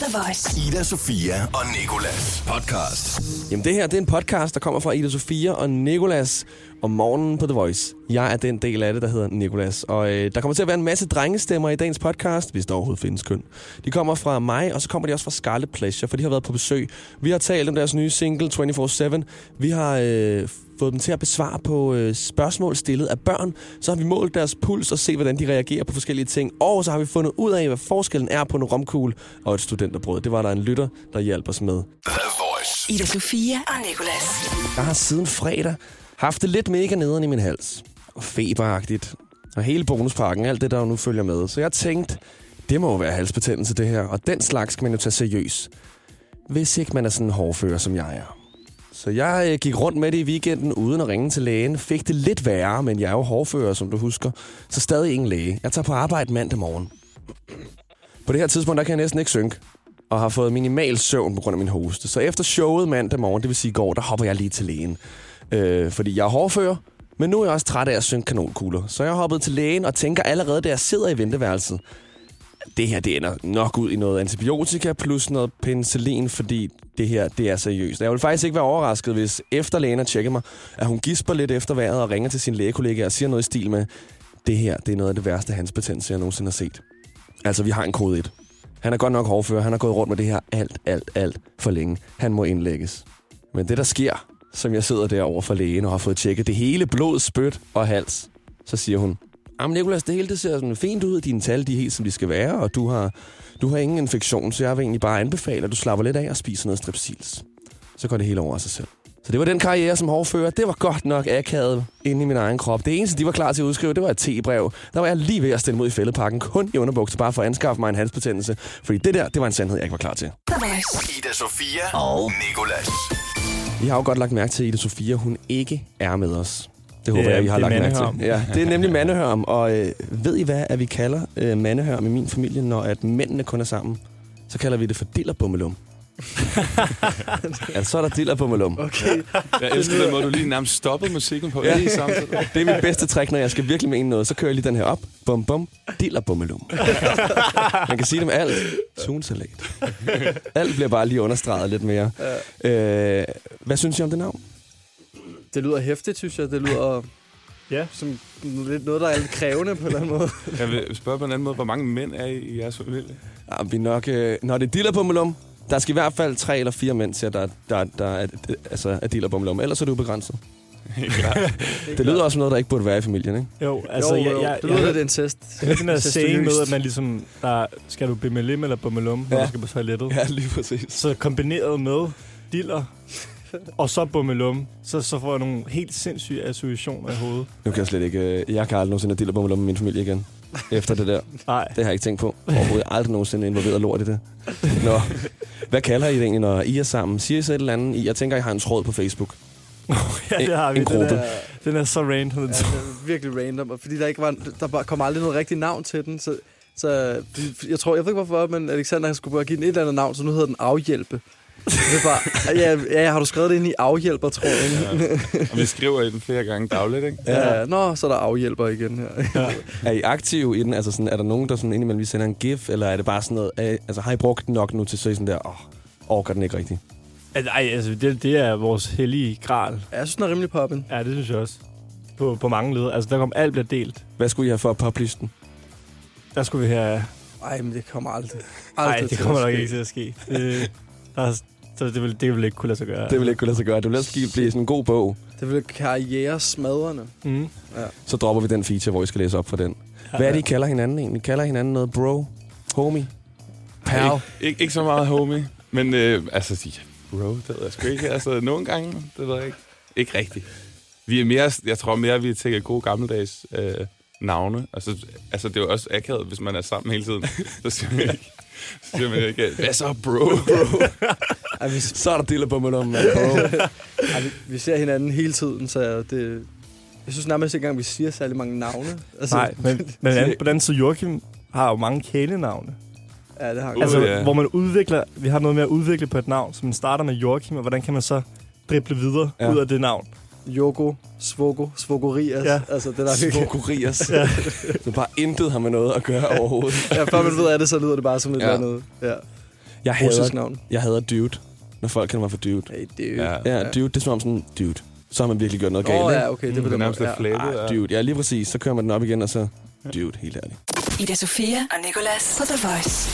The Voice. Ida Sofia og Nikolas podcast. Jamen det her, det er en podcast, der kommer fra Ida Sofia og Nikolas om morgenen på The Voice. Jeg er den del af det, der hedder Nikolas. Og øh, der kommer til at være en masse drengestemmer i dagens podcast, hvis der overhovedet findes køn. De kommer fra mig, og så kommer de også fra Scarlet Pleasure, for de har været på besøg. Vi har talt om deres nye single 24-7. Vi har øh, fået dem til at besvare på øh, spørgsmål stillet af børn. Så har vi målt deres puls og se, hvordan de reagerer på forskellige ting. Og så har vi fundet ud af, hvad forskellen er på en romkugle og et studenterbrød. Det var der en lytter, der hjalp os med. Ida Sofia og Nikolas. Jeg har siden fredag haft det lidt mega nederen i min hals. Og feberagtigt. Og hele bonuspakken, alt det, der nu følger med. Så jeg tænkte, det må jo være halsbetændelse, det her. Og den slags skal man jo tage seriøs. Hvis ikke man er sådan en hårdfører, som jeg er. Så jeg øh, gik rundt med det i weekenden uden at ringe til lægen. Fik det lidt værre, men jeg er jo hårdfører, som du husker. Så stadig ingen læge. Jeg tager på arbejde mandag morgen. På det her tidspunkt, der kan jeg næsten ikke synke og har fået minimal søvn på grund af min hoste. Så efter showet mandag morgen, det vil sige i går, der hopper jeg lige til lægen. Øh, fordi jeg er hårdfører, men nu er jeg også træt af at synge kanonkugler. Så jeg hoppede til lægen og tænker allerede, da jeg sidder i venteværelset, det her det ender nok ud i noget antibiotika plus noget penicillin, fordi det her det er seriøst. Jeg vil faktisk ikke være overrasket, hvis efter lægen har tjekket mig, at hun gisper lidt efter vejret og ringer til sin lægekollega og siger noget i stil med, det her det er noget af det værste hans betændelse, jeg nogensinde har set. Altså, vi har en kode 1. Han er godt nok hårdfører. Han har gået rundt med det her alt, alt, alt for længe. Han må indlægges. Men det, der sker, som jeg sidder derovre for lægen og har fået tjekket det hele blod, spyt og hals, så siger hun, Jamen Nicolas, det hele det ser sådan fint ud. Dine tal, de er helt som de skal være, og du har, du har ingen infektion, så jeg vil egentlig bare anbefale, at du slapper lidt af og spiser noget strepsils. Så går det hele over af sig selv. Så det var den karriere som hårdfører. Det var godt nok akavet inde i min egen krop. Det eneste, de var klar til at udskrive, det var et te-brev. Der var jeg lige ved at stille mod i fældepakken, kun i underbukser, bare for at anskaffe mig en halsbetændelse. Fordi det der, det var en sandhed, jeg ikke var klar til. Ida Sofia og Nikolas. I har jo godt lagt mærke til, at Ida Sofia, hun ikke er med os. Det håber Det er- jeg, I har lagt mærke til. Ja, det er nemlig mandehørm. Og øh, ved I hvad, at vi kalder øh, mandehørm i min familie, når at mændene kun er sammen? Så kalder vi det for dillerbummelum. altså, så er der dillerbummelum. Okay. Jeg elsker den måde, du lige nærmest stoppede musikken på. Ja. Ja. Lige samtidig. Det er mit bedste trick, når jeg skal virkelig mene noget. Så kører jeg lige den her op. Bum, bum. Dillerbummelum. Man kan sige dem alt. Sunsalat. Alt bliver bare lige understreget lidt mere. Øh, hvad synes I om det navn? Det lyder hæftigt, synes jeg. Det lyder Ja. som lidt noget, der er lidt krævende på en eller anden måde. Jeg vil spørge på en anden måde, hvor mange mænd er I i jeres familie? Ja, vi er nok, øh, når det er dillerbummelum, der skal i hvert fald tre eller fire mænd til, der, der, der er, altså, er dillerbummelum. Ellers er det ubegrænset. Helt klart. Det lyder også som noget, der ikke burde være i familien, ikke? Jo, altså, jo, jeg, jo, jeg, det jeg, lyder jeg, lidt incest. det er den der saying med, at man ligesom, der skal du bimmelim eller bummelum, når Ja. du skal på toilettet. Ja, lige præcis. Så kombineret med diller, og så bummelum, så, så får jeg nogle helt sindssyge associationer i hovedet. Nu kan jeg slet ikke... Øh, jeg kan aldrig nogensinde have dillerbummelum med min familie igen. Efter det der. Nej. Det har jeg ikke tænkt på. Overhovedet Jeg er aldrig nogensinde involveret lort i det. Nå. Hvad kalder I det egentlig, når I er sammen? Siger I så et eller andet? I- Jeg tænker, I har en tråd på Facebook. ja, det har vi. En Den gruppe. er, den er så random. Ja, det er virkelig random, fordi der ikke var, der bare kom aldrig noget rigtigt navn til den, så, så jeg tror, jeg ved ikke hvorfor, men Alexander han skulle bare give den et eller andet navn, så nu hedder den Afhjælpe. Det er bare, ja, ja, har du skrevet det ind i afhjælper, tror jeg. Ja. Og vi skriver i den flere gange dagligt, ikke? Ja. Nå, så er der afhjælper igen her. Er I aktive i den? Altså sådan, er der nogen, der sådan indimellem lige sender en gif? Eller er det bare sådan noget... Er, altså, har I brugt den nok nu til så I sådan der... Åh, oh, orker den ikke rigtigt? Nej, altså, det, det er vores hellige gral. Ja, jeg synes, den er rimelig poppen. Ja, det synes jeg også. På, på mange leder. Altså, der kom alt bliver delt. Hvad skulle I have for at publish den? Der skulle vi have... Ej, men det kommer aldrig. Nej, aldrig det til kommer nok ikke til at ske. Det, der så det vil, det vil ikke kunne lade sig gøre. Det vil ikke kunne lade sig gøre. Det vil ellers blive sådan en god bog. Det vil karriere smadrende. Mm. Så dropper vi den feature, hvor I skal læse op for den. Hvad er det, I kalder hinanden egentlig? Kalder hinanden noget bro? Homie? Pal? Ikke, ikke, ikke så meget homie, men øh, altså, ja, bro, det ved jeg sgu ikke. Altså, nogle gange, det ved jeg ikke. Ikke rigtigt. Vi er mere, jeg tror mere, vi tænker gode gammeldags øh, navne. Altså, altså, det er jo også akavet, hvis man er sammen hele tiden. Så siger man ikke, så siger man ikke hvad så, bro? bro? Ej, vi, Så er der diller på mig om, man, bro. ej, vi, vi ser hinanden hele tiden, så det... Jeg synes nærmest ikke engang, vi siger særlig mange navne. Altså, Nej, men, men an- på den anden side, Joachim har jo mange kælenavne. Ja, det har Uh, Altså, ja. hvor man udvikler, vi har noget med at udvikle på et navn, som starter med Joachim, og hvordan kan man så drible videre ja. ud af det navn? Jogo, Svogo, Svogorias. Ja. Altså, det der er. Svogorias. ja. Så bare intet har med noget at gøre overhovedet. Ja, før man ved af det, så lyder det bare som et Ja. eller andet. Ja. Jeg Russisk hader, navn. jeg hader dude, når folk kalder mig for dude. Hey, det Ja. Ja, dude, det er som om sådan, dude. Så har man virkelig gjort noget Åh, galt, oh, ikke? ja, okay, det Det på er nærmest Ja. flabet. Ah, dude. Ja, lige præcis. Så kører man den op igen, og så... Dude, helt ærligt. Ida Sofia og Nicolas på The Voice.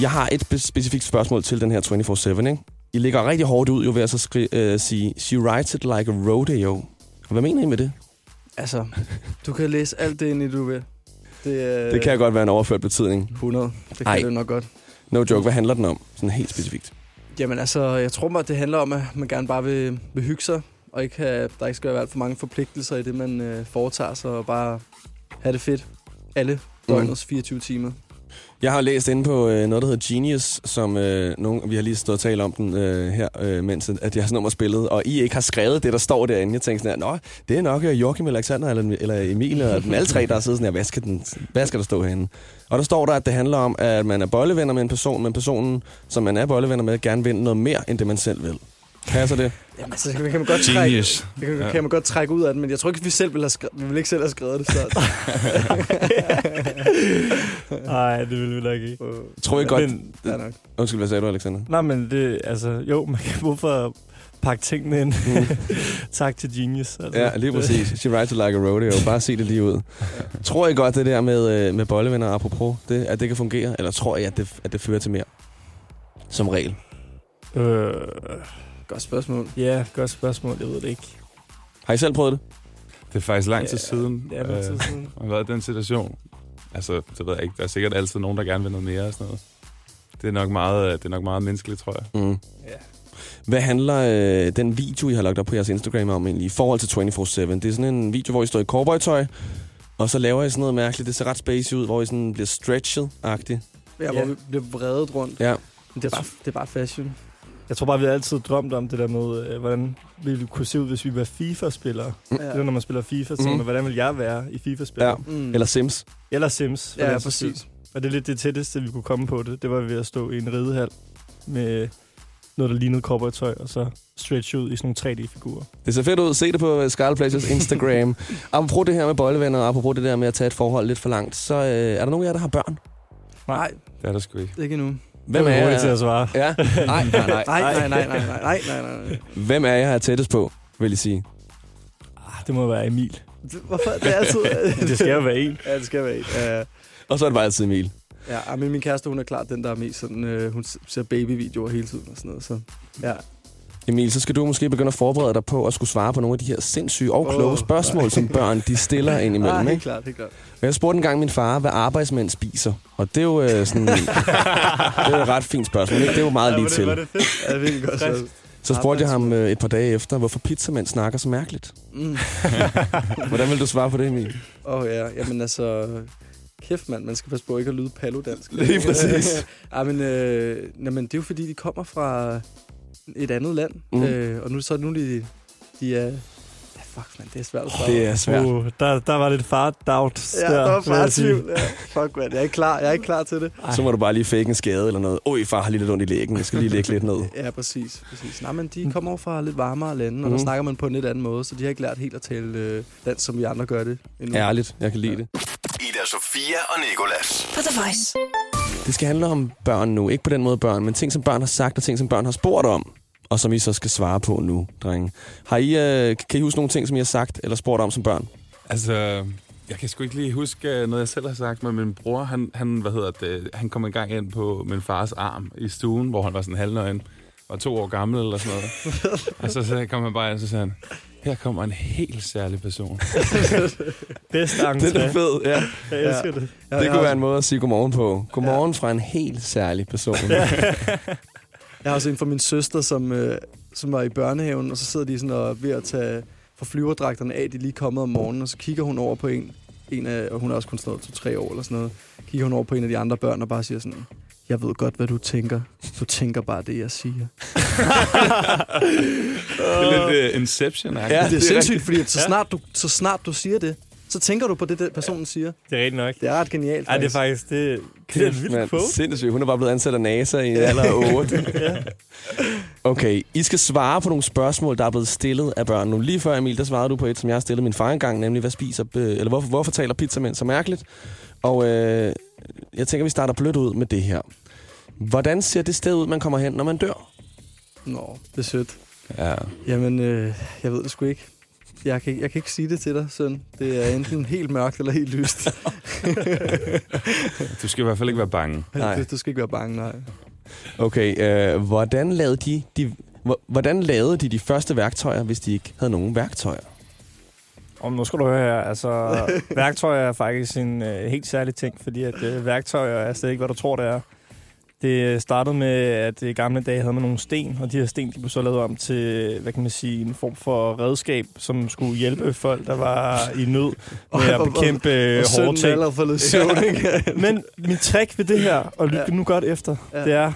Jeg har et spe- specifikt spørgsmål til den her 24-7, ikke? I ligger rigtig hårdt ud jo ved at så skri- øh, sige, she writes it like a rodeo. Hvad mener I med det? Altså, du kan læse alt det ind i, du vil. Det, øh, Det kan godt være en overført betydning. 100. Det kan Ej. det nok godt. No joke, hvad handler den om? Sådan helt specifikt. Jamen altså, jeg tror mig, det handler om, at man gerne bare vil, vil hygge sig, og ikke have, der ikke skal være alt for mange forpligtelser i det, man øh, foretager sig, og bare have det fedt. Alle døgnets 24 timer. Jeg har læst inde på øh, noget, der hedder Genius, som øh, nogen, vi har lige stået og talt om den øh, her, øh, mens at jeg har nummer spillet, og I ikke har skrevet det, der står derinde. Jeg tænkte sådan her, nå, det er nok øh, Joachim, Alexander eller, eller Emil, og dem alle tre, der har siddet sådan her, hvad skal, den, hvad skal der stå herinde? Og der står der, at det handler om, at man er bollevenner med en person, men personen, som man er bollevenner med, gerne vil noget mere, end det man selv vil. Passer det? Jamen altså, det kan man godt trække, Genius. det kan, Ja. kan man godt trække ud af den, men jeg tror ikke, vi selv vil have skrevet, vi vil ikke selv have skrevet det, så... Nej, det vil vi nok ikke. Tror I godt... Men, ja, nok. Undskyld, hvad sagde du, Alexander? nej, men det, altså, jo, man kan hvorfor pakke tingene ind. tak til Genius. Altså. Ja, lige præcis. She writes it like a rodeo. Bare se det lige ud. Tror I godt, det der med, øh, med bollevenner, apropos, det, at det kan fungere? Eller tror I, at det, at det fører til mere? Som regel. Øh, Godt spørgsmål. ja, godt spørgsmål. Jeg ved det ikke. Har I selv prøvet det? Det er faktisk lang tid siden, Ja, lang tid øh, siden. jeg har været i den situation. Altså, det ved jeg ikke. Der er sikkert altid nogen, der gerne vil noget mere og sådan noget. Det er nok meget, det er nok meget menneskeligt, tror jeg. Mm. Ja. Hvad handler øh, den video, I har lagt op på jeres Instagram om egentlig, i forhold til 24-7? Det er sådan en video, hvor I står i cowboytøj, og så laver I sådan noget mærkeligt. Det ser ret spacey ud, hvor I sådan bliver stretchet-agtigt. Ja, hvor Ja. vi bliver vredet rundt. Ja. Men det er bare, det er bare fashion. Jeg tror bare, vi har altid drømt om det der med, øh, hvordan vi ville kunne se ud, hvis vi var FIFA-spillere. Ja. Det er, når man spiller FIFA, så Mm. mm. hvordan vil jeg være i FIFA-spiller? Ja. Ja. Mm. Eller Sims. Eller Sims. for Ja, ja, præcis. Og det er lidt det tætteste, vi kunne komme på det. Det var ved at stå i en ridehal med noget, der lignede cowboytøj, og så stretch ud i sådan nogle 3D-figurer. Det ser fedt ud. Se det på Scarlet Pleasures Instagram. apropos det her med bøjlevenner, og apropos det der med at tage et forhold lidt for langt, så øh, er der nogen af jer, der har børn? Nej, Det er der sgu ikke. ikke endnu. Hvem er jeg? til at svare. Ja. Nej, nej, nej. nej, nej, nej, nej, nej, nej. Hvem er jeg, jeg tættest på, vil I sige? Ah, det må være Emil. Hvorfor? Det er altid... Det skal jo være en. ja, det skal være en. Ja, Og så er det bare altid Emil. ja, ah, men min kæreste, hun er klart den, der er mest sådan... Øh, hun ser babyvideoer hele tiden og sådan noget, så... Ja, Emil, så skal du måske begynde at forberede dig på at skulle svare på nogle af de her sindssyge og kloge Åh, spørgsmål, som børn de stiller ind imellem. ah, helt Ikke? klart, helt klart. Jeg spurgte engang min far, hvad arbejdsmænd spiser. Og det er jo øh, sådan... det er jo et ret fint spørgsmål. Ikke? Det er jo meget lige til. Var det fedt? Ja, det godt. Så. Så spurgte jeg ham øh, et par dage efter, hvorfor pizzamænd snakker så mærkeligt. Mm. Hvordan vil du svare på det, Emil? Åh oh, ja, jamen altså... Kæft, mand, man skal passe på ikke at lyde palodansk. Lige præcis. ja, men, øh, jamen, det er jo fordi, de kommer fra et andet land. Mm. Øh, og nu så nu de, de er... Ja, fuck, man, det er svært svare. Det er svært. Uh, der, der var lidt fart doubt Ja, der var jeg bare sige. tvivl. Ja. Fuck, man, jeg er ikke klar, jeg er ikke klar til det. Så må du bare lige fake en skade eller noget. Oj, far har lige lidt ondt i lægen. Jeg skal lige lægge lidt ned. Ja, præcis. præcis. Nej, men de kommer over fra lidt varmere lande, og Mm. der snakker man på en lidt anden måde, så de har ikke lært helt at tale øh, dansk, som vi andre gør det endnu. Ærligt, jeg kan lide det. Ida Sofia og Nikolas. På The Voice. Det skal handle om børn nu. Ikke på den måde børn, men ting, som børn har sagt, og ting, som børn har spurgt om. Og som I så skal svare på nu, drenge. Har I, øh, kan I huske nogle ting, som I har sagt eller spurgt om som børn? Altså, jeg kan sgu ikke lige huske øh, noget, jeg selv har sagt, men min bror, han, han, hvad hedder det, han kom engang ind på min fars arm i stuen, hvor han var sådan halvnøgen, og to år gammel eller sådan noget. og så, så kom han bare ind, og så sagde han, her kommer en helt særlig person. Bedste entré. Det er fed, ja. Jeg elsker det. Jeg, Det jeg, kunne være en måde at sige godmorgen på. Godmorgen fra en helt særlig person. jeg har også en fra min søster, som, øh, som var i børnehaven, og så sidder de sådan og ved at tage for flyverdragterne af, de er lige kommet om morgenen, og så kigger hun over på en, en af, og hun er også kun sådan noget to-tre år eller sådan noget, kigger hun over på en af de andre børn og bare siger sådan, jeg ved godt, hvad du tænker. Du tænker bare det, jeg siger. Det er lidt uh, inception -agtigt. Ja, det er, det sindssygt, fordi så, snart du, så snart du siger det, så tænker du på det, den personen siger. Det er rigtigt nok. Det er ret genialt. Ej, det er faktisk... Det, det er en vild Man, quote. sindssygt. Hun er bare blevet ansat af NASA i en alder af 8. Okay, I skal svare på nogle spørgsmål, der er blevet stillet af børn nu. Lige før, Emil, der svarede du på et, som jeg har stillet min far engang, nemlig, hvad spiser, øh, eller hvorfor, hvorfor taler pizzamænd så mærkeligt? Og øh, jeg tænker, vi starter blødt ud med det her. Hvordan ser det sted ud, man kommer hen, når man dør? Nå, det er sødt. Ja. Jamen, øh, jeg ved det sgu ikke. Jeg kan, ikke- jeg kan ikke sige det til dig, søn. Det er enten helt mørkt eller helt lyst. Du skal i hvert fald ikke være bange. Nej. Du, du skal ikke være bange, nej. Okay, øh, hvordan, lavede de, de, hvor- hvordan lavede de de første værktøjer, hvis de ikke havde nogen værktøjer? Om nu skal du høre her, altså værktøjer er faktisk en øh, helt særlig ting, fordi at øh, værktøjer er slet ikke, hvad du tror, det er. Det startede med, at i gamle dage havde man nogle sten, og de her sten de blev så lavet om til, hvad kan man sige, en form for redskab, som skulle hjælpe folk, der var i nød med at Og- og- bekæmpe øh, Og hårde ting. faldet i søvn? Men mit trick ved det her, og lyt Ja. nu godt efter, Ja. det er,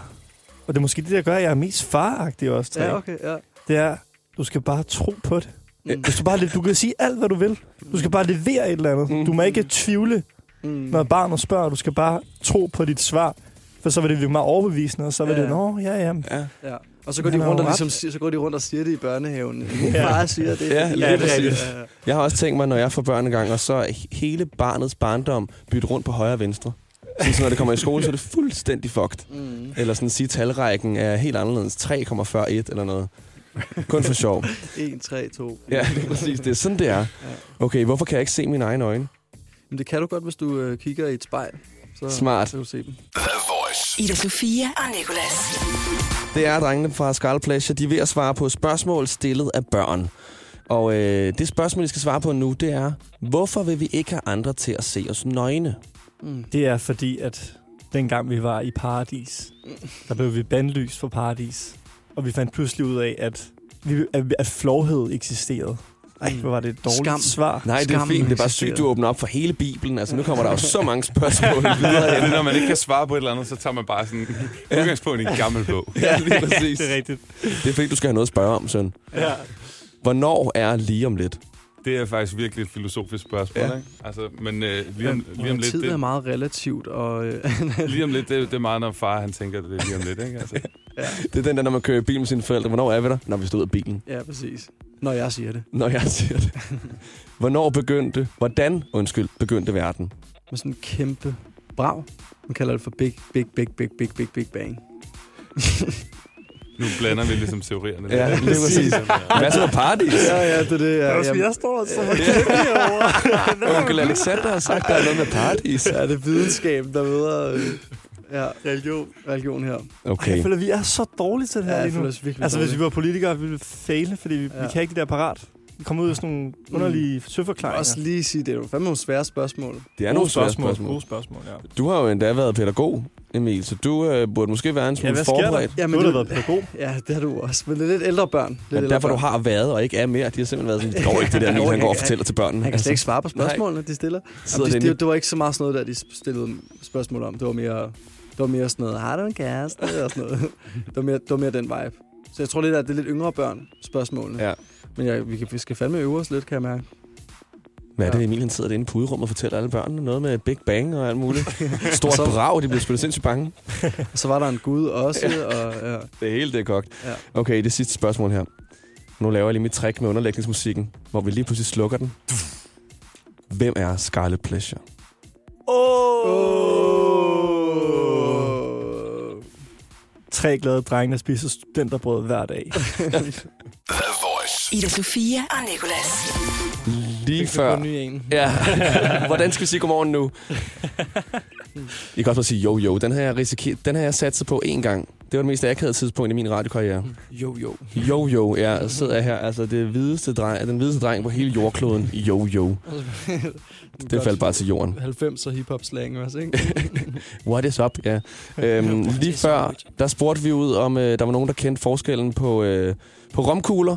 og det er måske det, der gør, at jeg er mest faragtig også, ja, okay, ja. det er, du skal bare tro på det. Mm. Du, skal bare, du kan sige alt, hvad du vil. Du skal bare levere et eller andet. Mm. Du må ikke tvivle, Mm. når barnet spørger. Du skal bare tro på dit svar. For så vil det blive meget overbevisende, og så vil Ja. det, nå, ja, ja. Ja, Ja. Og så går, de rundt og ligesom, siger- så går de rundt og siger det i børnehaven. Min Ja. far siger det. Ja, lige Ja, det er præcis. Jeg har også tænkt mig, når jeg får børn engang, og så er he- hele barnets barndom bytte rundt på højre og venstre. Så, så når det kommer i skole, så er det fuldstændig fucked. Mm. Eller sådan at sige, talrækken er helt anderledes. 3,41 eller noget. Kun for sjov. 1, 3, 2. Ja, lige præcis. Det er sådan, det er. Okay, hvorfor kan jeg ikke se mine egne øjne? Men det kan du godt, hvis du øh, kigger i et spejl. Så, Smart. Så kan du se dem. Ida Sofia og Nicolas. Det er drengene fra Pleasure. De er ved at svare på spørgsmål stillet af børn. Og øh, det spørgsmål, de skal svare på nu, det er, hvorfor vil vi ikke have andre til at se os nøgne? Mm. Det er fordi, at dengang vi var i paradis, der blev vi bandlyst for paradis. Og vi fandt pludselig ud af, at, vi, at, at flovhed eksisterede. Ej, hvor var det et dårligt Skam. svar. Nej, det er fint. Det er bare sygt, du åbner op for hele Bibelen. Altså, nu kommer der jo så mange spørgsmål Det videre er hen. når man ikke kan svare på et eller andet, så tager man bare sådan udgangspunkt i en gammel bog. Ja, lige præcis. det er rigtigt. Det er fordi, du skal have noget at spørge om, søn. Ja. Hvornår er lige om lidt? Det er faktisk virkelig et filosofisk spørgsmål, Ja. ja. ikke? Altså, men øh, lige, om, Ja, lige om lidt, tid er det, meget relativt, og øh, lige om lidt, det, det er meget, når far han tænker, det er lige om lidt, ikke? Altså, Det er den der, når man kører i bil med sine forældre. Hvornår er vi der? Når vi stod ud af bilen. ja, præcis. Når jeg siger det. Når jeg siger det. Hvornår begyndte, hvordan, undskyld, begyndte verden? Med sådan en kæmpe brag. Man kalder det for Big, Big, Big, Big, Big, Big, Big Bang. nu blander vi ligesom teorierne. lidt. Ja, lige præcis. Hvad så med paradis? Ja, ja, det er det. Ja, Ja, ja, jeg står altså Onkel Alexander har sagt, der er noget med paradis. ja, det er videnskab, der ved øh, ja, religion. religion her. Okay. Jeg føler, vi er så dårlige til det her Ja, jeg lige nu. føler os virkelig Altså, hvis vi var politikere, ville vi fejle, fordi vi, ja. Ja. vi kan ikke det der parat. Vi kommer ud af sådan nogle underlige mm. søforklaringer. også lige sige, det er jo fandme nogle svære spørgsmål. Det er nogle svære spørgsmål. Gode spørgsmål, ja. Du har jo endda været pædagog, Emil, så du øh, burde måske være en Ja, smule der? forberedt. Ja, Ja, men du har været pædagog. Ja, det har du også. Men det er lidt ældre børn. Lidt Men ældre derfor du børn. har været og ikke er mere. De har simpelthen været sådan, det går ikke det der, Emil, han går og fortæller til børnene. Han kan slet ikke svare på spørgsmålene, de stiller. Jamen, inde det, det, var ikke så meget sådan noget, der de stillede spørgsmål om. Det var mere, det var mere sådan noget, har du en kæreste? Og sådan noget. Det var mere, det var mere den vibe. Så jeg tror lidt, at det er lidt yngre børn, spørgsmålene. Ja. Men jeg, vi, kan, vi skal fandme øve os lidt, kan jeg mærke. Hvad er det, Emil han sidder derinde på udrummet og fortæller alle børnene noget med Big Bang og alt muligt? Stort Så- brag, de bliver spillet sindssygt bange. Og så var der en gud også, og ja. Det hele det er kogt. Ja. Okay, det sidste spørgsmål her. Nu laver jeg lige mit trick med underlægningsmusikken, hvor vi lige pludselig slukker den. Hvem er Scarlet Pleasure? Oh. Tre glade drenge, der spiser studenterbrød hver dag. The Voice. Ida Sofia og Nicolas. Lige Før. Ny en. Ja. Hvordan skal vi sige godmorgen nu? I kan også bare sige jo jo. Den har jeg, risikeret, den har jeg sat sig på én gang. Det var det mest akavede tidspunkt i min radiokarriere. Jo, jo. Jo jo, ja, jeg sidder her. Altså det hvideste dreng, den hvideste dreng på hele jordkloden. Jo jo. Det faldt bare til jorden. 90'er hip-hop slang også, ikke? What is up, ja. Øhm, lige før, der spurgte vi ud, om øh, der var nogen, der kendte forskellen på, øh, på romkugler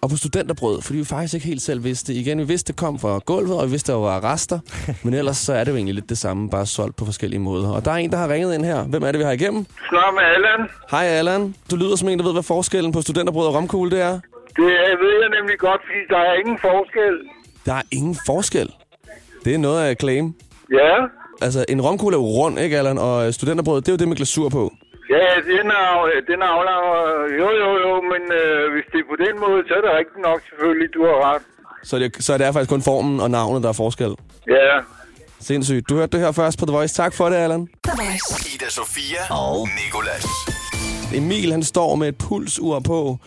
og på studenterbrød, fordi vi faktisk ikke helt selv vidste. Igen, vi vidste, det kom fra gulvet, og vi vidste, der var rester. Men ellers så er det jo egentlig lidt det samme, bare solgt på forskellige måder. Og der er en, der har ringet ind her. Hvem er det, vi har igennem? Snak med Allan. Hej Allan. Du lyder som en, der ved, hvad forskellen på studenterbrød og romkugle det er. Det ved jeg nemlig godt, fordi der er ingen forskel. Der er ingen forskel. Det er noget af claim. Ja, Altså, en romkugle er jo rund, ikke Allan? Og studenterbrød, det er jo det med glasur på. Ja den er, den er aflang. Jo, jo, jo, men øh, hvis det er på den måde, så er det rigtigt nok selvfølgelig, du har ret. Så det, så det er faktisk kun formen og navnet, der er forskel. Ja, Sindssygt. Du hørte det her først på The Voice. Tak for det, Allan. The Voice. Ida Sofia og Nikolas. Emil, han står med et pulsur på,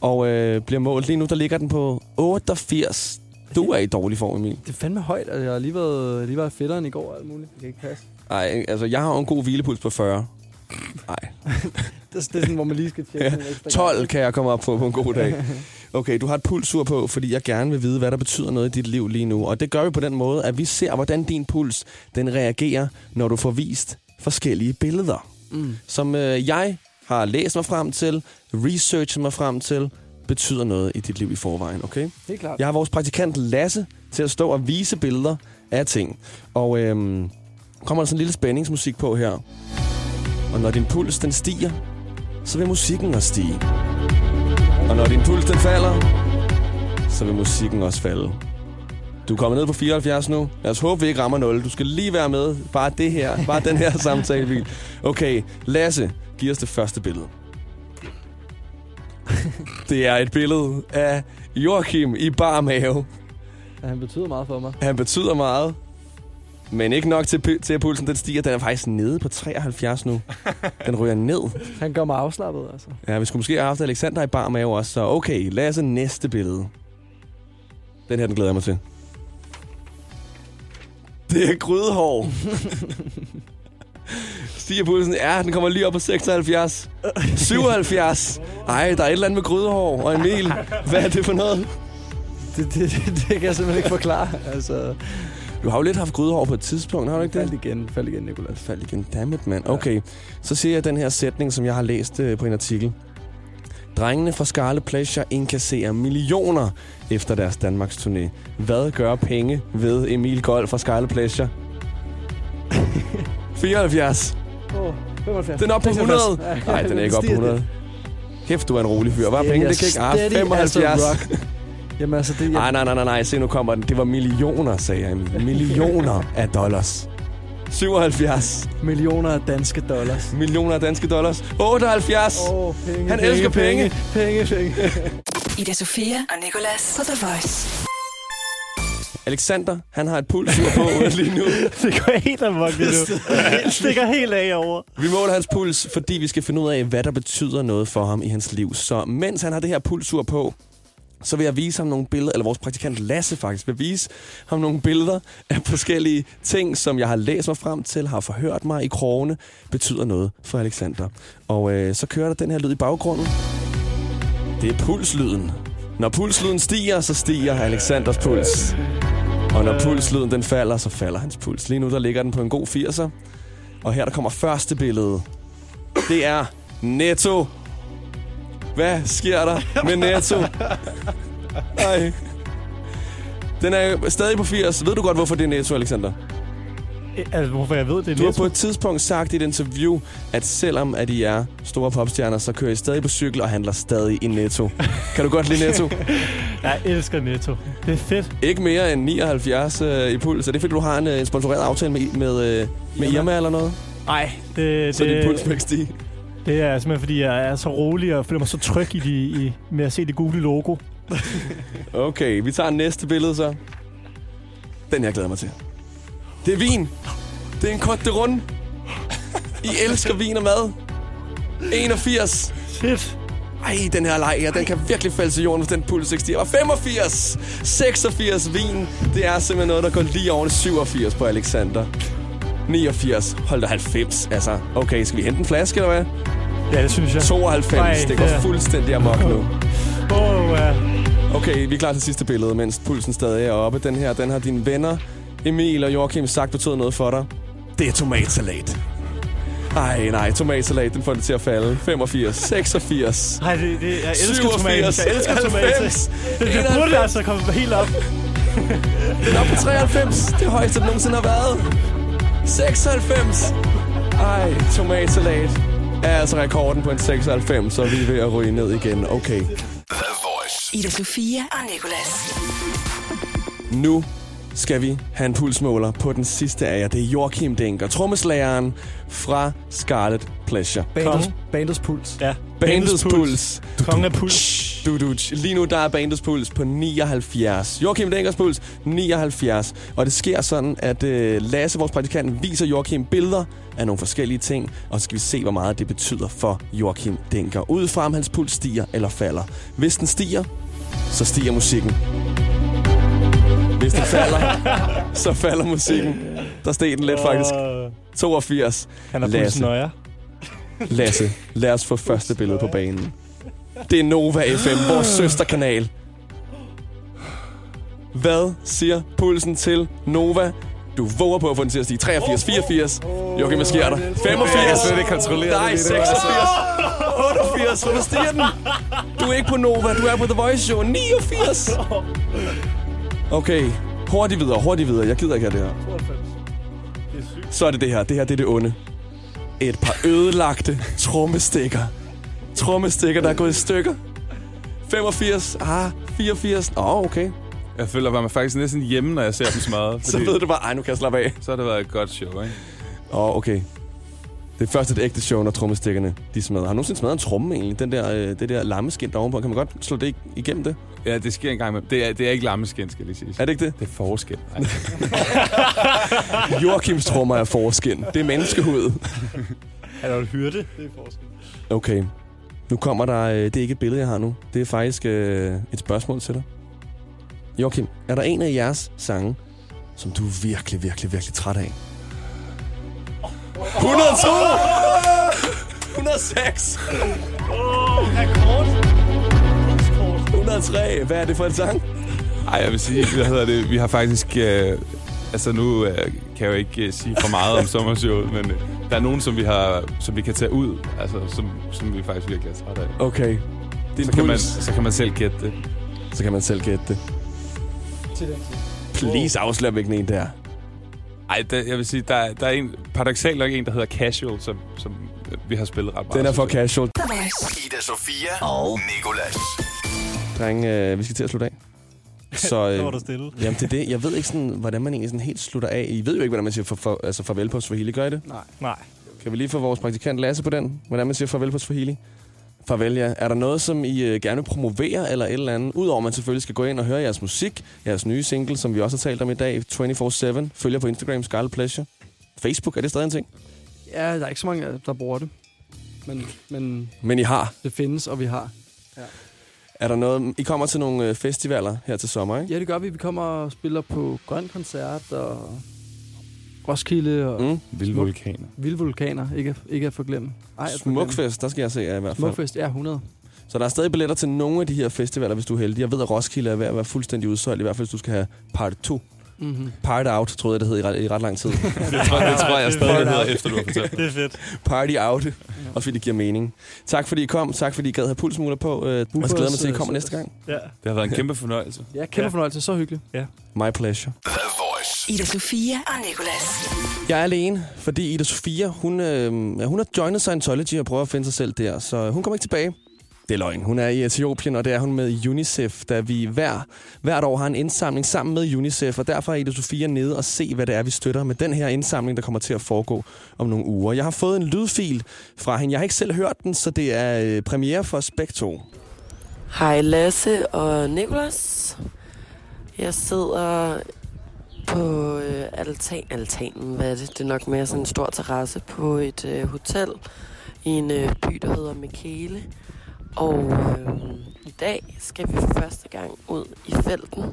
og øh, bliver målt. Lige nu, der ligger den på 88. Du er i dårlig form, Emil. Det er fandme højt, og jeg har lige været, lige været fedtere i går og alt muligt. Det kan ikke passe. Ej, altså, jeg har jo en god hvilepuls på 40. Nej, Det er, sådan, hvor man lige skal tjekke Ja, den ekstra gang. 12 kan jeg komme op på på en god dag. Okay, du har et pulsur på, fordi jeg gerne vil vide, hvad der betyder noget i dit liv lige nu. Og det gør vi på den måde, at vi ser, hvordan din puls den reagerer, når du får vist forskellige billeder. Mm. Som øh, jeg har læst mig frem til, researchet mig frem til, betyder noget i dit liv i forvejen, okay? Helt klart. Jeg har vores praktikant Lasse til at stå og vise billeder af ting. Og øhm, kommer der sådan en lille spændingsmusik på her. Og når din puls den stiger, så vil musikken også stige. Og når din puls den falder, så vil musikken også falde. Du er kommet ned på 74 nu. Lad os håbe, vi ikke rammer 0. Du skal lige være med. Bare det her. Bare den her samtale. Okay, Lasse, giv os det første billede. Det er et billede af Joachim i bar mave. Ja, han betyder meget for mig. Han betyder meget, men ikke nok til, til at pulsen den stiger. Den er faktisk nede på 73 nu. Den ryger ned. Han gør mig afslappet, altså. Ja, vi skulle måske have haft Alexander i bar mave også. Så okay, lad os næste billede. Den her, den glæder jeg mig til. Det er grydehår. Stiger pulsen? Ja, den kommer lige op på 76. 77. Ej, der er et eller andet med grydehår. Og Emil, hvad er det for noget? Det, det, det, det kan jeg simpelthen ikke forklare. Altså, Du har jo lidt haft grydehår på et tidspunkt, har du ikke det? fald igen, fald igen, Nicolas. Fald igen. Dammit, mand. Okay, så siger jeg den her sætning, som jeg har læst øh, på en artikel. Drengene fra Scarlet Pleasure indkasserer millioner efter deres Danmarks turné. Hvad gør penge ved Emil Gold fra Scarlet Pleasure? 74. Åh, 75. Den er op på 100. 76. Nej, den er ikke op på 100. Kæft, du er en rolig fyr. Hvad er penge? Det kan ikke... Ah, Steady as a 75. Jamen altså, det, Nej, jeg, nej, nej, nej, nej. Se, nu kommer den. Det var millioner, sagde jeg. Millioner af dollars. 77. millioner af danske dollars. Millioner af danske dollars. 78. Åh, oh, penge, Han elsker penge. Penge, penge. Ida Sofia og Nicolas på The Voice. Alexander, han har et pulsur på lige nu. Det går helt amok lige nu. Det stikker helt af over. Vi måler hans puls, fordi vi skal finde ud af, hvad der betyder noget for ham i hans liv. Så mens han har det her pulsur på, så vil jeg vise ham nogle billeder, eller vores praktikant Lasse faktisk vil vise ham nogle billeder af forskellige ting, som jeg har læst mig frem til, har forhørt mig i krogene, betyder noget for Alexander. Og øh, så kører der den her lyd i baggrunden. Det er pulslyden. Når pulslyden stiger, så stiger Alexanders puls. Og når pulslyden den falder, så falder hans puls. Lige nu der ligger den på en god 80'er. Og her der kommer første billede. Det er Netto. Hvad sker der med Netto? Ej. Den er stadig på 80. Ved du godt, hvorfor det er Netto, Alexander? Altså, hvorfor jeg ved, det er Du har på et tidspunkt sagt i et interview, at selvom at I er store popstjerner, så kører I stadig på cykel og handler stadig i Netto. Kan du godt lide Netto? Jeg elsker Netto. Det er fedt. Ikke mere end 79 øh, i puls. Er det fordi, du har en, øh, en sponsoreret aftale med, med, øh, med Irma eller noget? Nej, det, Så din puls det, ikke stige. Det er simpelthen, fordi jeg er så rolig og føler mig så tryg i, de, i med at se det gule logo. Okay, vi tager næste billede så. Den jeg glæder mig til. Det er vin. Det er en Côte de Runde. I elsker vin og mad. 81. Shit. Ej, den her leg her, den kan virkelig falde til jorden, hvis den puls ikke stiger. Og 85, 86 vin. Det er simpelthen noget, der går lige over 87 på Alexander. 89, hold da 90. Altså, okay, skal vi hente en flaske, eller hvad? Ja, det synes jeg. 92, Ej, det går det er- fuldstændig amok nu. Åh, ja. Okay, vi er klar til sidste billede, mens pulsen stadig er oppe. Den her, den har dine venner, Emil og Joachim, sagt betyder noget for dig. Det er tomatsalat. Ej, nej, tomatsalat, den får det til at falde. 85, 86, Ej, det, det, jeg elsker 87, tomater. Jeg elsker tomater. 90, Det, det burde altså komme helt op. Den er oppe på 93. Det højeste, det nogensinde har været. 96. Ej, tomatsalat er altså rekorden på en 96, så vi er ved at ryge ned igen. Okay, The Voice. Ida Sofia og Nicolas. nu skal vi have en pulsmåler på den sidste af jer. Det er Joachim Denker, trommeslageren fra Scarlet Pleasure. Bandets, bandets puls. Ja. Bandets puls. Konge af puls. Du, du, lige nu der er bandets puls på 79. Joachim Denkers puls 79. Og det sker sådan, at øh, Lasse, vores praktikant, viser Joachim billeder af nogle forskellige ting, og så skal vi se, hvor meget det betyder for Joachim Denker. Udefra om hans puls stiger eller falder. Hvis den stiger, så stiger musikken. Hvis den falder, så falder musikken. Der steg den lidt faktisk. 82. Han Lasse. pulsen nøje. Lasse, lad os få første billede på banen. Det er Nova FM, vores søsterkanal. Hvad siger pulsen til Nova? Du våger på at få den til at stige 83, 84. Joachim, hvad sker der? 85. Jeg slet ikke kontrollere Nej, det. 86. 88. Hvor stiger den? Du er ikke på Nova, du er på The Voice Show. 89. Okay, hurtigt videre, hurtigt videre. Jeg gider ikke have det her. Så er det det her. Det her det er det onde. Et par ødelagte trommestikker. Trommestikker, der er gået i stykker. 85, ah, 84. Åh, oh, okay. Jeg føler mig faktisk næsten hjemme, når jeg ser dem smadret. Så ved du bare, ej, nu kan jeg slappe af. så har det været et godt show, ikke? Åh, oh, okay. Det er først et ægte show, når trommestikkerne de smadrer. Har du nogensinde smadret en tromme egentlig? Den der, øh, det der lammeskin der ovenpå. Kan man godt slå det ig- igennem det? Ja, det sker en gang med. Det er, det er ikke lammeskin, skal jeg lige sige. Er det ikke det? Det er forskel. Nej. Joachims trommer er forskin. Det er menneskehud. Han har jo hyrde. Det er forskel. Okay. Nu kommer der... Øh, det er ikke et billede, jeg har nu. Det er faktisk øh, et spørgsmål til dig. Joachim, er der en af jeres sange, som du er virkelig, virkelig, virkelig træt af? 102! 106! 103. Hvad er det for en sang? Ej, jeg vil sige, hvad hedder det? Vi har faktisk... Øh, altså nu øh, kan jeg jo ikke øh, sige for meget om sommershowet, men øh, der er nogen, som vi, har, som vi kan tage ud, altså som, som vi faktisk virkelig er trætte af. Okay. Din Så kan, man, så kan man selv gætte det. Så kan man selv gætte det. Please afslør, hvilken en det er. Ej, der, jeg vil sige, der, der er en, paradoxalt nok en, der hedder Casual, som, som vi har spillet ret meget. Den er for casual. Ida Sofia og Nikolas. Drenge, øh, vi skal til at slutte af. Så, øh, stille. jamen, det er det. Jeg ved ikke, sådan, hvordan man egentlig sådan helt slutter af. I ved jo ikke, hvordan man siger for, for, altså farvel på Swahili. Gør I det? Nej. Kan vi lige få vores praktikant Lasse på den? Hvordan man siger farvel på Swahili? Farvel, ja. Er der noget, som I øh, gerne vil promovere eller et eller andet? Udover at man selvfølgelig skal gå ind og høre jeres musik, jeres nye single, som vi også har talt om i dag, 24-7. Følger på Instagram, Scarlet Pleasure. Facebook, er det stadig en ting? Ja, der er ikke så mange, der bruger det. Men, men Men I har. det findes, og vi har. Er der noget... I kommer til nogle øh, festivaler her til sommer, ikke? Ja, det gør vi. Vi kommer og spiller på Grøn Koncert og Roskilde og mm. Vilde vulkaner. Vilde Vulkaner. Ikke, ikke at forglemme. Ej, at forglemme. Smukfest, der skal jeg se ja, i hvert fald. Smukfest, ja, 100. Så der er stadig billetter til nogle af de her festivaler, hvis du er heldig. Jeg ved, at Roskilde er ved at være fuldstændig udsolgt, i hvert fald hvis du skal have part 2. Mm-hmm. Part out, troede jeg, det hed i ret, i ret lang tid. Det tror, det tror jeg stadig hedder, efter du har fortalt det. Er fedt. Party out. Og fordi det giver mening. Tak fordi I kom. Tak fordi I gad have pulsmuler på. Øh, Og så glæder mig til, at I kommer næste gang. Ja. Det har været en kæmpe fornøjelse. Ja, kæmpe Ja. fornøjelse. Så hyggeligt. My pleasure. Ida Sofia og Nicolas. Jeg er alene, fordi Ida Sofia, hun, øh, ja, hun har joinet Scientology og prøver at finde sig selv der, så hun kommer ikke tilbage. Det er løgn. Hun er i Etiopien, og det er hun med UNICEF, da vi hver, hvert år har en indsamling sammen med UNICEF, og derfor er Ida Sofia nede og se, hvad det er, vi støtter med den her indsamling, der kommer til at foregå om nogle uger. Jeg har fået en lydfil fra hende. Jeg har ikke selv hørt den, så det er øh, premiere for Spektro. Hej Lasse og Nikolas. Jeg sidder på øh, altan, altanen, hvad er det? Det er nok mere sådan en stor terrasse på et øh, hotel i en øh, by, der hedder Mekele. Og øh, i dag skal vi for første gang ud i felten.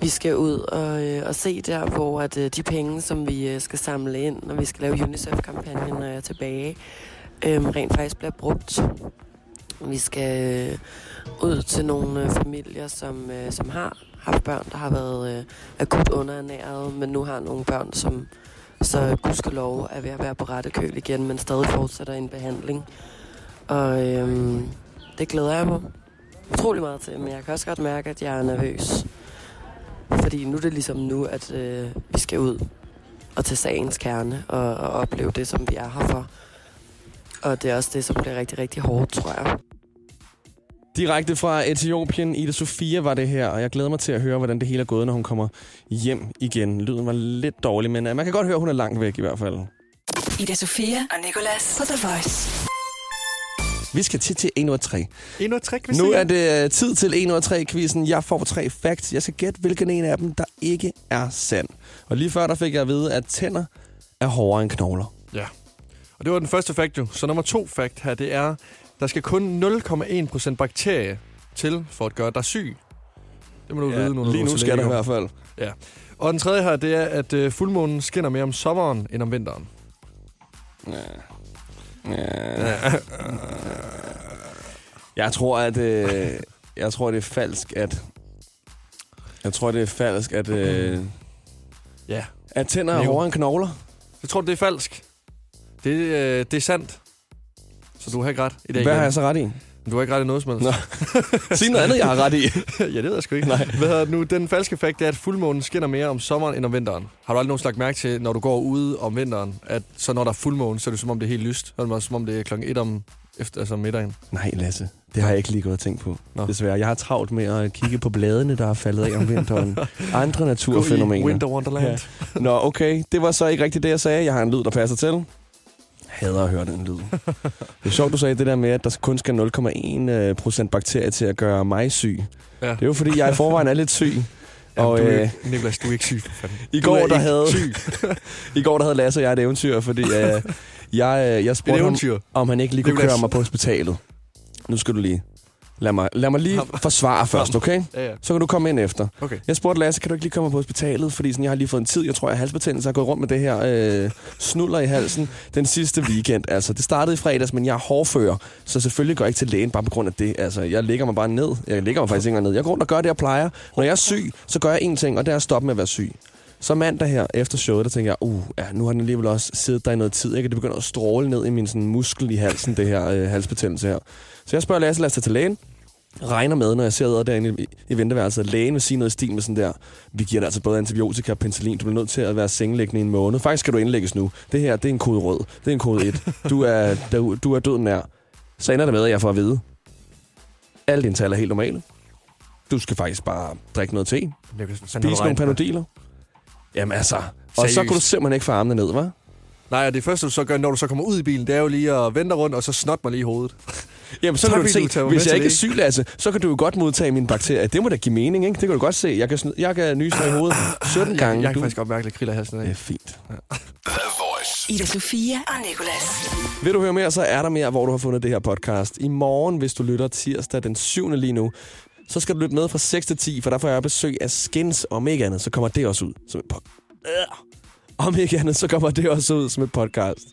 Vi skal ud og, øh, og se der, hvor at, øh, de penge, som vi øh, skal samle ind, når vi skal lave UNICEF-kampagnen, når jeg er tilbage, øh, rent faktisk bliver brugt. Vi skal øh, ud til nogle øh, familier, som, øh, som har haft børn, der har været øh, akut underernæret, men nu har nogle børn, som så gudskelov er ved at være på rette køl igen, men stadig fortsætter en behandling. Og øhm, det glæder jeg mig utrolig meget til, men jeg kan også godt mærke, at jeg er nervøs. Fordi nu er det ligesom nu, at øh, vi skal ud og til sagens kerne og, og opleve det, som vi er her for. Og det er også det, som bliver rigtig, rigtig hårdt, tror jeg. Direkte fra Etiopien, Ida Sofia var det her, og jeg glæder mig til at høre, hvordan det hele er gået, når hun kommer hjem igen. Lyden var lidt dårlig, men øh, man kan godt høre, at hun er langt væk i hvert fald. Ida Sofia og Nicolas på The Voice. Vi skal til til 1 ud af 3. Endnu et trick, Nu er det øh, tid til 1 ud af 3 quizzen. Jeg får tre facts. Jeg skal gætte, hvilken en af dem, der ikke er sand. Og lige før, der fik jeg at vide, at tænder er hårdere end knogler. Ja. Og det var den første fact jo. Så nummer to fact her, det er, der skal kun 0,1% bakterie til for at gøre dig syg. Det må du vide, nu, lige nu skal der i hvert fald. Ja. Og den tredje her, det er, at øh, fuldmånen skinner mere om sommeren end om vinteren. Ja. Jeg tror, at øh, jeg tror, det er falsk, at jeg tror, det er falsk, at, øh, Ja. at tænder er Nico. hårdere end knogler. Jeg tror, det er falsk. Det, øh, det er sandt. Så du har ikke ret i dag. Hvad har igen. jeg så ret i? Du har ikke ret i noget som helst. Nå. Sig noget andet, jeg har ret i. ja, det ved jeg sgu ikke. Nej. Hvad hedder det nu? Den falske fakt er, at fuldmånen skinner mere om sommeren end om vinteren. Har du aldrig nogensinde lagt mærke til, når du går ude om vinteren, at så når der er fuldmåne, så er det som om det er helt lyst. Er det som om det er klokken 1 om efter, altså middagen. Nej, Lasse. Det har jeg ikke lige gået og tænkt på. Nå. Desværre. Jeg har travlt med at kigge på bladene, der er faldet af om vinteren. Andre naturfænomener. Winter Wonderland. Ja. Nå, okay. Det var så ikke rigtigt det, jeg sagde. Jeg har en lyd, der passer til. Hader at høre den lyd. Det er sjovt, du sagde det der med, at der kun skal 0,1 procent bakterier til at gøre mig syg. Ja. Det er jo fordi, jeg i forvejen er lidt syg. Og, Og du, er, øh, Niklas, du er ikke syg, for fanden. i går, er der havde, syg. i går der havde Lasse og jeg et eventyr, fordi øh, jeg, øh, jeg spurgte ham, om han ikke lige kunne køre mig på hospitalet. Nu skal du lige... Lad mig, lad mig lige forsvare først, okay? Ja, ja. Så kan du komme ind efter. Okay. Jeg spurgte Lasse, kan du ikke lige komme på hospitalet? Fordi sådan, jeg har lige fået en tid. Jeg tror, jeg har halsbetændelse. Jeg har gået rundt med det her øh, snuller i halsen den sidste weekend. Altså, det startede i fredags, men jeg er hårdfører. Så selvfølgelig går jeg ikke til lægen bare på grund af det. Altså, jeg ligger mig bare ned. Jeg ligger mig faktisk ikke engang ned. Jeg går rundt og gør det, jeg plejer. Når jeg er syg, så gør jeg én ting, og det er at stoppe med at være syg. Så mandag her efter showet, der tænker jeg, uh, ja, nu har den alligevel også siddet der i noget tid. Ikke? Det begynder at stråle ned i min sådan, muskel i halsen, det her øh, halsbetændelse her. Så jeg spørger Lasse, lad os tage til lægen regner med, når jeg sidder derinde i, i venteværelset, at lægen vil sige noget i stil med sådan der, vi giver dig altså både antibiotika og penicillin, du bliver nødt til at være sengeliggende i en måned. Faktisk skal du indlægges nu. Det her, det er en kode rød. Det er en kode 1. Du er, du, du er døden nær. Så ender det med, at jeg får at vide, alle dine tal er helt normale. Du skal faktisk bare drikke noget te, spise nogle panodiler. Jamen altså, og så Seriøst? kan du simpelthen ikke få armene ned, hva'? Nej, og det første, du så gør, når du så kommer ud i bilen, det er jo lige at vente rundt, og så snot mig lige i hovedet. Jamen, så Tak, kan du se, du mig hvis jeg ikke er syg, Lasse, så kan du jo godt modtage mine bakterier. Det må da give mening, ikke? Det kan du godt se. Jeg kan, jeg kan nyse dig i hovedet 17 gange. Jeg, jeg kan du... faktisk godt mærke lidt kriller i halsen Det er fint. Voice. Ida Sofia og Nicolas. Vil du høre mere, så er der mere, hvor du har fundet det her podcast. I morgen, hvis du lytter tirsdag den 7. lige nu, så skal du lytte med fra 6 til 10, for der får jeg besøg af Skins, og om ikke andet, så kommer det også ud som et podcast. Om ikke andet, så kommer det også ud som et podcast.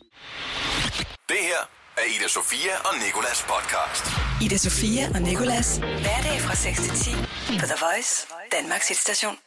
Det her er Ida Sofia og Nikolas podcast. Ida Sofia og Nicolas. Hverdag fra 6 til 10 på The Voice, Danmarks hitstation.